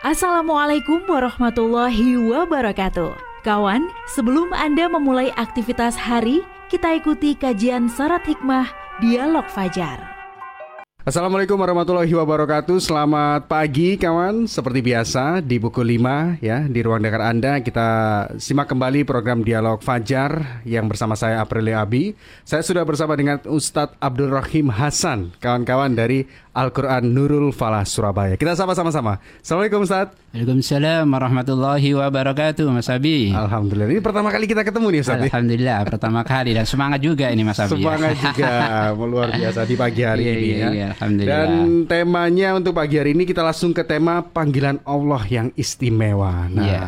Assalamualaikum warahmatullahi wabarakatuh. Kawan, sebelum Anda memulai aktivitas hari, kita ikuti kajian syarat hikmah Dialog Fajar. Assalamualaikum warahmatullahi wabarakatuh Selamat pagi kawan Seperti biasa di buku 5 ya Di ruang dengar Anda kita simak kembali program Dialog Fajar Yang bersama saya Aprilia Abi Saya sudah bersama dengan Ustadz Abdul Rahim Hasan Kawan-kawan dari Al-Quran Nurul Falah Surabaya. Kita sama-sama Assalamualaikum Ustadz Waalaikumsalam warahmatullahi wabarakatuh Mas Abi. Alhamdulillah. Ini pertama kali kita ketemu nih Ustadz Alhamdulillah pertama kali. Dan semangat juga ini Mas Abi. Semangat juga. Luar biasa di pagi hari iya, ini iya, ya. iya, Alhamdulillah. Dan temanya untuk pagi hari ini Kita langsung ke tema Panggilan Allah yang istimewa. Nah Iya.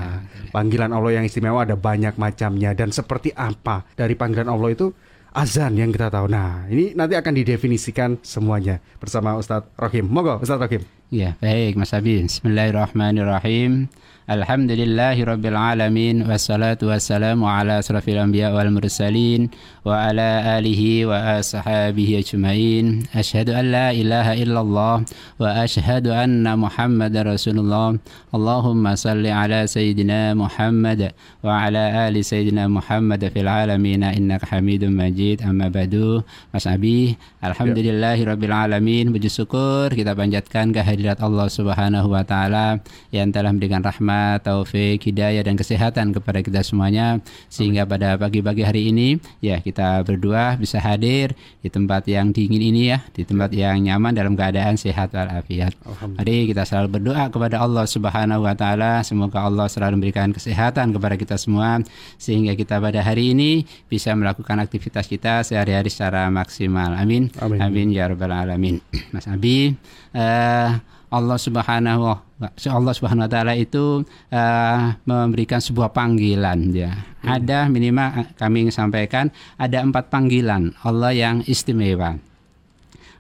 Panggilan Allah yang istimewa ada banyak macamnya. Dan seperti apa dari panggilan Allah itu Azan yang kita tahu. Nah ini nanti akan didefinisikan semuanya Bersama Ustadz Rohim. Mogo Ustadz Rohim Ya baik Mas Abi Bismillahirrahmanirrahim Alhamdulillahi Rabbil Alamin Wassalatu wassalamu ala asrafil anbiya wal mursalin Wa ala alihi wa ashabihi ajma'in Ashhadu an la ilaha illallah Wa ashhadu anna Muhammad Rasulullah Allahumma salli ala Sayyidina Muhammad Wa ala ali Sayyidina Muhammad Fil alamin innaka hamidun majid Amma badu Mas Abi Alhamdulillahi Rabbil Alamin Puji syukur kita panjatkan kehadirat Allah Subhanahu Wa Taala Yang telah memberikan rahmat, taufik, hidayah dan kesehatan kepada kita semuanya. Sehingga pada pagi-pagi hari ini Ya kita berdua bisa hadir di tempat yang dingin ini ya Di tempat yang nyaman dalam keadaan sehat walafiat. Mari kita selalu berdoa kepada Allah Subhanahu Wa Taala. Semoga Allah selalu memberikan kesehatan kepada kita semua Sehingga kita pada hari ini bisa melakukan aktivitas kita sehari-hari secara maksimal. Amin. Amin. Amin ya rabbal alamin. Mas Abi, eh, Allah Subhanahu Allah Subhanahu wa taala itu eh, memberikan sebuah panggilan ya. Ada minimal eh, kami sampaikan ada empat panggilan Allah yang istimewa.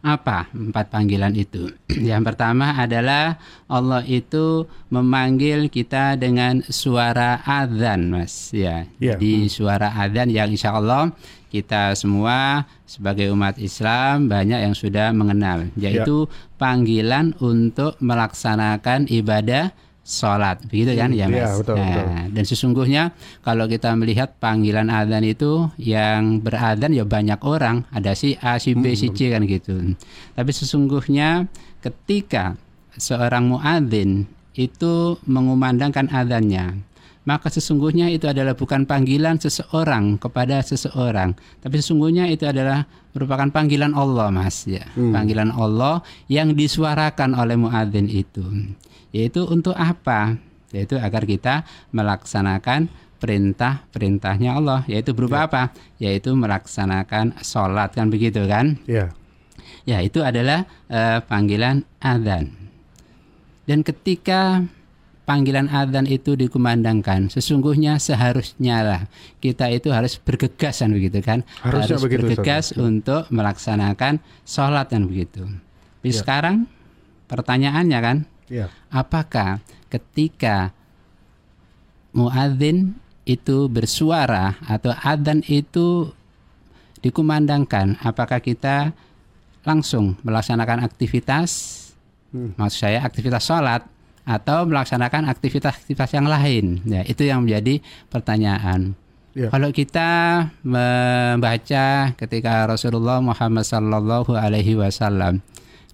Apa empat panggilan itu? Yang pertama adalah Allah itu memanggil kita dengan suara adzan, Mas. Ya, Ya. jadi suara adzan yang insya Allah kita semua sebagai umat Islam banyak yang sudah mengenal, yaitu panggilan untuk melaksanakan ibadah sholat, begitu kan ya Hmm, iya, Mas? betul, nah, betul. dan sesungguhnya kalau kita melihat panggilan adzan itu yang beradzan ya banyak orang, ada si A, si B, si C kan gitu. Tapi sesungguhnya ketika seorang muadzin itu mengumandangkan adzannya, maka sesungguhnya itu adalah bukan panggilan seseorang kepada seseorang, tapi sesungguhnya itu adalah merupakan panggilan Allah, Mas ya. Panggilan Allah yang disuarakan oleh muadzin itu. Yaitu untuk apa? Yaitu agar kita melaksanakan perintah-perintahnya Allah, yaitu berupa apa? Yaitu melaksanakan sholat kan begitu kan? Ya Ya, itu adalah eh, panggilan adzan. Dan ketika panggilan adzan itu dikumandangkan, sesungguhnya seharusnya lah kita itu harus bergegas kan begitu kan? Harusnya harus begitu, bergegas untuk melaksanakan sholat kan begitu. Tapi Ya. sekarang pertanyaannya kan, Ya apakah ketika muadzin itu bersuara atau adzan itu dikumandangkan, apakah kita langsung melaksanakan aktivitas, Hmm. maksud saya aktivitas sholat atau melaksanakan aktivitas-aktivitas yang lain? Ya, itu yang menjadi pertanyaan. Ya. Kalau kita membaca ketika Rasulullah Muhammad Sallallahu Alaihi Wasallam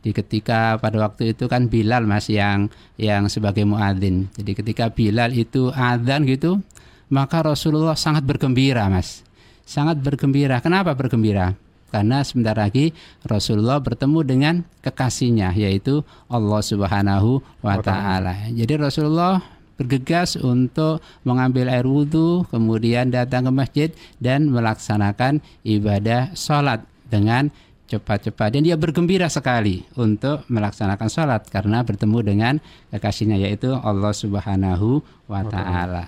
di ketika pada waktu itu kan Bilal mas yang yang sebagai muadzin. Jadi ketika Bilal itu adzan gitu, maka Rasulullah sangat bergembira mas, sangat bergembira. Kenapa bergembira? Karena sebentar lagi Rasulullah bertemu dengan kekasihnya yaitu Allah Subhanahu wa taala. Jadi Rasulullah bergegas untuk mengambil air wudhu, kemudian datang ke masjid dan melaksanakan ibadah sholat dengan cepat-cepat. Dan dia bergembira sekali untuk melaksanakan sholat karena bertemu dengan kekasihnya yaitu Allah Subhanahu wa Ta'ala.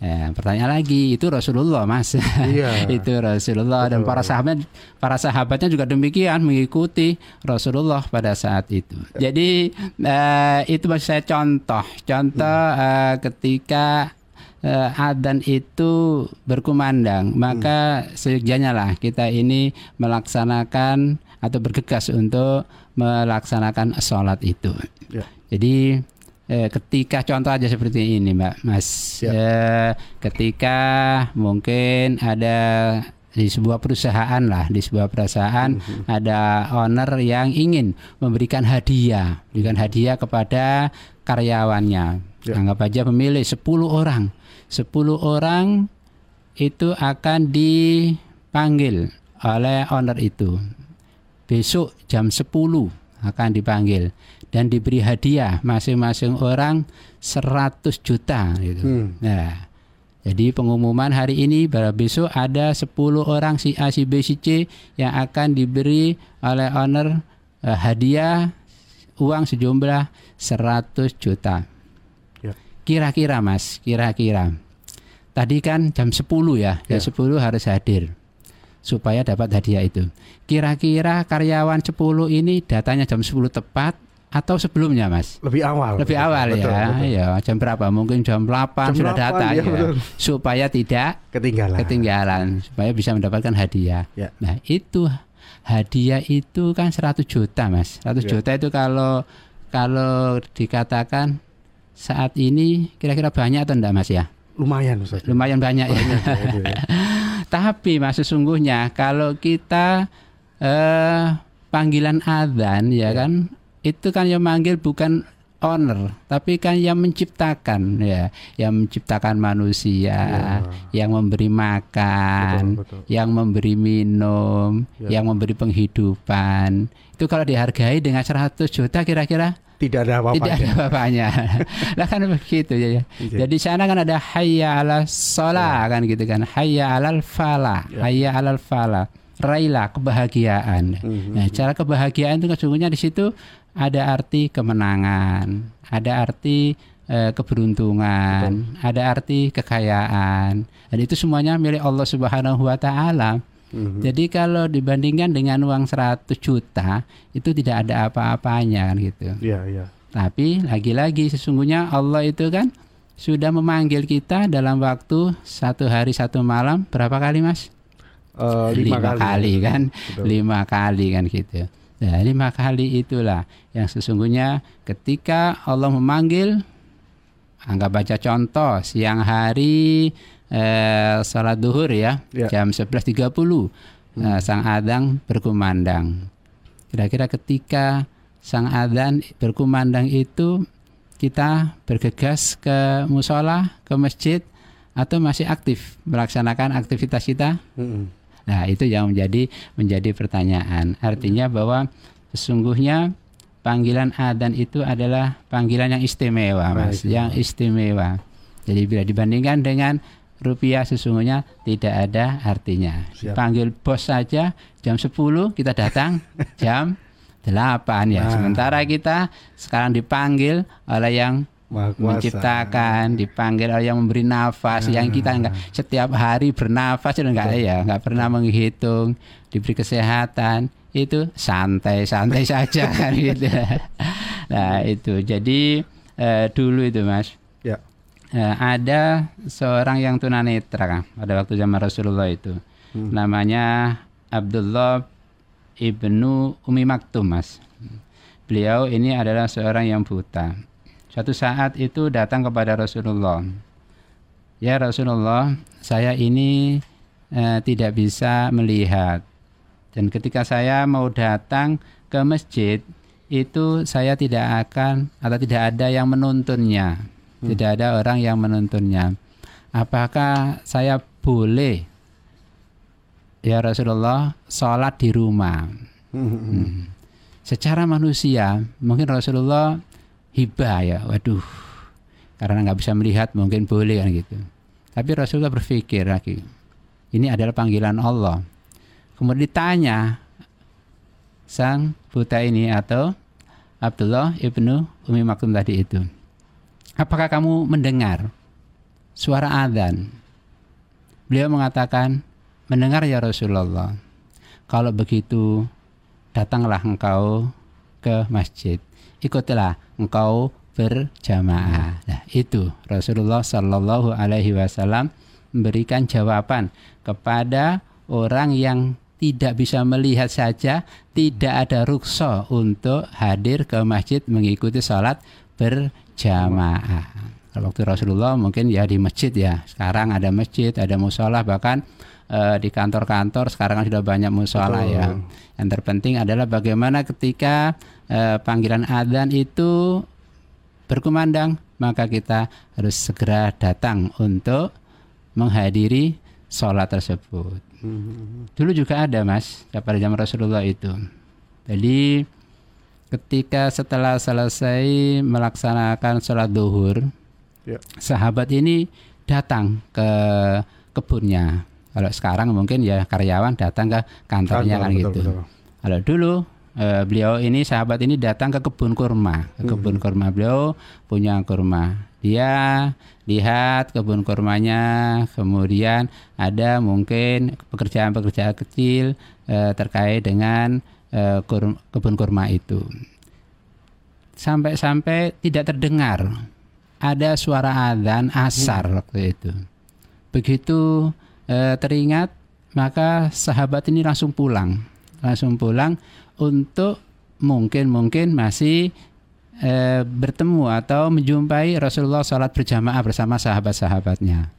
Ya, pertanyaan lagi itu Rasulullah mas, Iya. itu Rasulullah dan para sahabat para sahabatnya juga demikian mengikuti Rasulullah pada saat itu. Jadi eh, itu maksud saya contoh, contoh eh, ketika eh, adzan itu berkumandang, maka seyogyanya lah kita ini melaksanakan atau bergegas untuk melaksanakan sholat itu. Ya. Jadi eh, ketika contoh aja seperti ini Mbak Mas. Eh, ketika mungkin ada di sebuah perusahaan lah di sebuah perusahaan ada owner yang ingin memberikan hadiah berikan hadiah kepada karyawannya. Ya. anggap aja memilih 10 orang 10 orang itu akan dipanggil oleh owner itu besok jam 10 akan dipanggil dan diberi hadiah masing-masing orang 100 juta gitu. Hmm. Nah, jadi pengumuman hari ini bahwa besok ada 10 orang si A, si B, si C yang akan diberi oleh owner eh, hadiah uang sejumlah 100 juta. Ya. Kira-kira Mas, kira-kira. Tadi kan jam 10 ya, jam Ya. 10 harus hadir supaya dapat hadiah itu. Kira-kira karyawan 10 ini datanya jam 10 tepat atau sebelumnya, Mas? Lebih awal. Lebih awal Betul, ya. betul. Ya, jam berapa? Mungkin jam 8 Jam sudah 8, datang ya, ya. betul. Supaya tidak Ketinggalan. ketinggalan, supaya bisa mendapatkan hadiah. Ya. Nah, itu hadiah itu kan 100 juta, Mas. 100 Ya. juta itu kalau kalau dikatakan saat ini kira-kira banyak atau enggak, Mas ya? Lumayan Ustaz. Lumayan banyak ya. Banyak ya, itu ya. Tapi mas sesungguhnya kalau kita eh, panggilan adzan ya kan itu kan yang manggil bukan owner tapi kan yang menciptakan ya yang menciptakan manusia yang memberi makan Betul, betul. yang memberi minum Ya. yang memberi penghidupan itu kalau dihargai dengan 100 juta kira-kira Tidak ada apa-apa. tidak ada apa-apanya. lah kan begitu ya. ya. Iya. Jadi sana kan ada hayya ala sholah kan gitu kan. Hayya alal falah. Ya. Hayya alal falah. Raila kebahagiaan. Mhm. Nah, cara kebahagiaan itu sesungguhnya di situ ada arti kemenangan, ada arti eh, keberuntungan, ada arti kekayaan. Dan itu semuanya milik Allah Subhanahu wa taala. Mhm. Jadi kalau dibandingkan dengan uang 100 juta itu tidak ada apa-apanya kan gitu. Iya, iya. Tapi lagi-lagi sesungguhnya Allah itu kan sudah memanggil kita dalam waktu satu hari satu malam berapa kali mas? Eh, lima, kali. kan, Betul. lima kali kan gitu. Nah lima kali itulah yang sesungguhnya ketika Allah memanggil, anggap baca contoh siang hari eh, salat duhur ya, Ya. jam 11.30 nah, sang adang berkumandang. Kira-kira ketika sang adzan berkumandang itu kita bergegas ke musola, ke masjid atau masih aktif melaksanakan aktivitas kita? Mhm. Nah, itu yang menjadi menjadi pertanyaan. Artinya bahwa sesungguhnya panggilan adzan itu adalah panggilan yang istimewa, Mas, Baik. yang istimewa. Jadi bila dibandingkan dengan rupiah sesungguhnya tidak ada artinya. Siap. Panggil bos saja jam 10 kita datang jam 8 ya. Nah. Sementara kita sekarang dipanggil oleh yang menciptakan, dipanggil oleh yang memberi nafas, yang kita enggak setiap hari bernafas itu enggak ya, enggak pernah menghitung, diberi kesehatan, itu santai-santai saja kan gitu. Nah, itu. Jadi eh, dulu itu Mas, Eh, ada seorang yang tunanetra pada waktu zaman Rasulullah itu. Hmm. Namanya Abdullah ibnu Umi Maktum, Mas. Beliau ini adalah seorang yang buta. Suatu saat itu datang kepada Rasulullah. Ya Rasulullah, saya ini eh, tidak bisa melihat. Dan ketika saya mau datang ke masjid, itu saya tidak akan atau tidak ada yang menuntunnya. Tidak ada orang yang menuntunnya. Apakah saya boleh ya Rasulullah sholat di rumah? Mhm. secara manusia mungkin Rasulullah hibah ya waduh karena nggak bisa melihat mungkin boleh kan gitu tapi Rasulullah berpikir lagi ini adalah panggilan Allah kemudian ditanya sang buta ini atau Abdullah ibnu Umi Maktum tadi itu apakah kamu mendengar suara adzan? Beliau mengatakan mendengar ya Rasulullah. Kalau begitu datanglah engkau ke masjid. Ikutlah engkau berjamaah. Nah itu Rasulullah Shallallahu Alaihi Wasallam memberikan jawaban kepada orang yang tidak bisa melihat saja, tidak ada rukso untuk hadir ke masjid mengikuti sholat berjamaah. Kalau waktu Rasulullah mungkin ya di masjid ya. Sekarang ada masjid, ada musola, bahkan eh, di kantor-kantor sekarang kan sudah banyak musola ya. Yang terpenting adalah bagaimana ketika eh, panggilan adzan itu berkumandang, maka kita harus segera datang untuk menghadiri sholat tersebut. Dulu juga ada mas pada zaman Rasulullah itu. Jadi ketika setelah selesai melaksanakan sholat duhur, Ya. sahabat ini datang ke kebunnya. Kalau sekarang mungkin ya karyawan datang ke kantornya Kantor, kan betul, gitu. betul. Kalau dulu eh, beliau ini sahabat ini datang ke kebun kurma, ke kebun kurma beliau punya kurma. Dia lihat kebun kurmanya, kemudian ada mungkin pekerjaan-pekerjaan kecil eh, terkait dengan eh, kur- kebun kurma itu. Sampai-sampai tidak terdengar ada suara adzan asar waktu itu. Begitu eh, teringat, maka sahabat ini langsung pulang, langsung pulang untuk mungkin mungkin masih eh, bertemu atau menjumpai Rasulullah sholat berjamaah bersama sahabat-sahabatnya.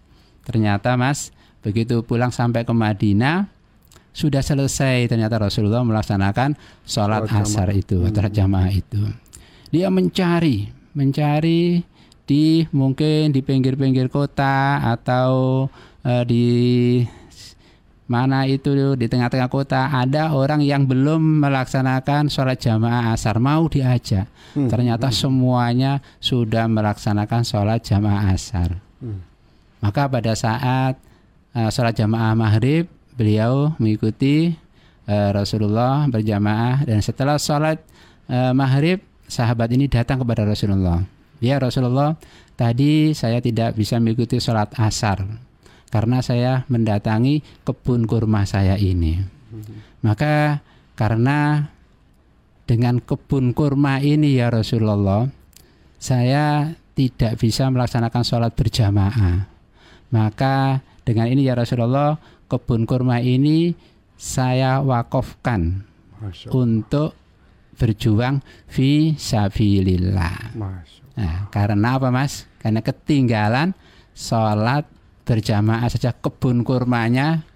Ternyata Mas, begitu pulang sampai ke Madinah sudah selesai ternyata Rasulullah melaksanakan sholat asar jamaah. itu, sholat jamaah itu. Dia mencari, mencari di mungkin di pinggir-pinggir kota atau eh, di mana itu di tengah-tengah kota ada orang yang belum melaksanakan sholat jamaah asar mau diajak Hmm, ternyata semuanya sudah melaksanakan sholat jamaah asar Hmm. maka pada saat eh, sholat jamaah maghrib beliau mengikuti eh, Rasulullah berjamaah dan setelah sholat eh, maghrib sahabat ini datang kepada Rasulullah. Ya Rasulullah tadi saya tidak bisa mengikuti sholat asar karena saya mendatangi kebun kurma saya ini. Maka karena dengan kebun kurma ini ya Rasulullah saya tidak bisa melaksanakan sholat berjamaah. Maka dengan ini ya Rasulullah kebun kurma ini saya Allah. untuk berjuang fi sabilillah. Nah, karena apa Mas? Karena ketinggalan sholat berjamaah saja kebun kurmanya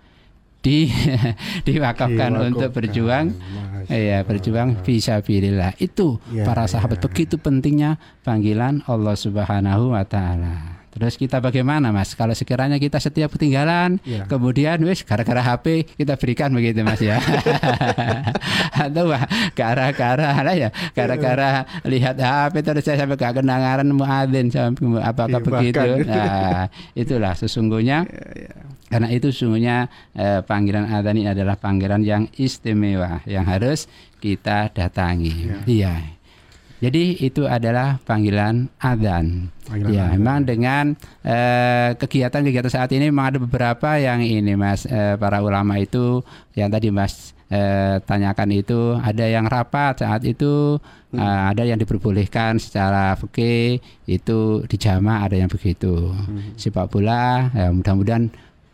di diwakafkan untuk berjuang Iya, berjuang fisabilillah. Itu Ya, para ya. sahabat begitu pentingnya panggilan Allah Subhanahu wa taala. Terus kita bagaimana Mas? Kalau sekiranya kita setiap ketinggalan, Ya. kemudian wis gara-gara HP kita berikan begitu Mas ya. Atau wah, gara-gara lah ya, gara-gara lihat HP terus saya sampai gak kenangan muadzin sampai apakah Iya, begitu. Ya, Nah, itulah sesungguhnya karena itu sesungguhnya eh, panggilan adzan ini adalah panggilan yang istimewa yang harus kita datangi. Iya. Jadi itu adalah panggilan adzan. Ya, adzan. memang dengan eh, kegiatan-kegiatan saat ini memang ada beberapa yang ini Mas eh, para ulama itu yang tadi Mas eh, tanyakan itu ada yang rapat saat itu Hmm. eh, ada yang diperbolehkan secara fikih itu dijama ada yang begitu. Hmm. Sepak bola ya mudah-mudahan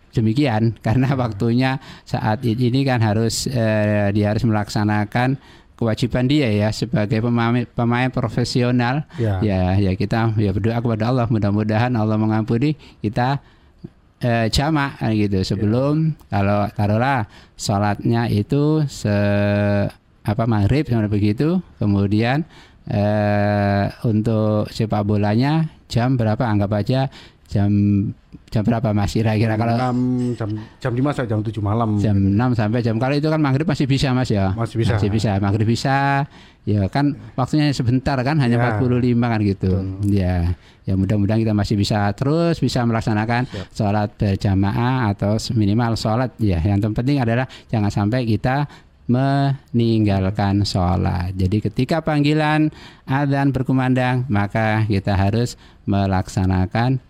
demikian karena Hmm. waktunya saat ini kan harus eh, dia harus melaksanakan kewajiban dia ya sebagai pemain pemain profesional. Ya. ya ya kita ya berdoa kepada Allah. Mudah-mudahan Allah mengampuni kita eh, jamak kan gitu. Sebelum kalau taruhlah sholatnya itu se apa maghrib sama begitu. Kemudian eh, untuk sepak bolanya jam berapa? Anggap aja jam jam berapa mas kira-kira kalau 6 jam jam 5 sampai jam 7 malam. jam 6 sampai jam kalau itu kan maghrib masih bisa mas ya Masih bisa. masih bisa maghrib bisa ya kan waktunya sebentar kan hanya Ya. 45 kan gitu ya ya mudah-mudahan kita masih bisa terus bisa melaksanakan sholat berjamaah atau minimal sholat ya yang terpenting adalah jangan sampai kita meninggalkan sholat. Jadi ketika panggilan adzan berkumandang maka kita harus melaksanakan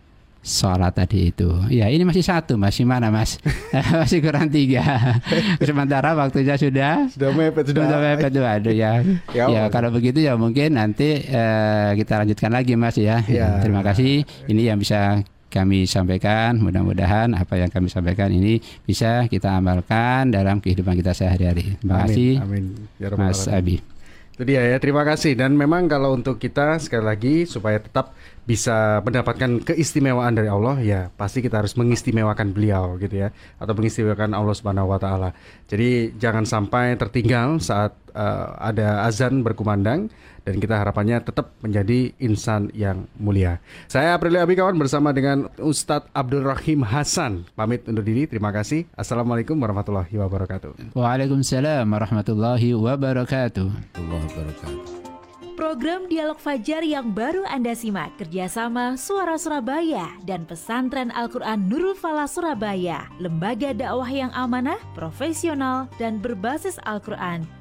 sholat tadi itu. Ya ini masih satu, masih mana mas? masih kurang tiga. Sementara waktunya sudah Sudah mepet sudah. sudah mepet tuh aduh ya. Ya, ya Mas. kalau begitu ya mungkin nanti eh, kita lanjutkan lagi mas ya. Ya. Terima kasih. Ini yang bisa kami sampaikan. Mudah-mudahan apa yang kami sampaikan ini bisa kita amalkan dalam kehidupan kita sehari-hari. Terima kasih, amin. Ya Mas Abi. Itu dia ya, terima kasih. Dan memang kalau untuk kita sekali lagi supaya tetap bisa mendapatkan keistimewaan dari Allah, ya pasti kita harus mengistimewakan beliau gitu ya, atau mengistimewakan Allah Subhanahu Wa Taala. Jadi jangan sampai tertinggal saat uh, ada azan berkumandang dan kita harapannya tetap menjadi insan yang mulia. Saya Aprilia Abikawan bersama dengan Ustadz Abdul Rahim Hasan. Pamit undur diri. Terima kasih. Assalamualaikum warahmatullahi wabarakatuh. Waalaikumsalam warahmatullahi wabarakatuh. Program Dialog Fajar yang baru Anda simak. Kerjasama Suara Surabaya dan Pesantren Al-Quran Nurul Falah Surabaya, lembaga dakwah yang amanah, profesional, dan berbasis Al-Quran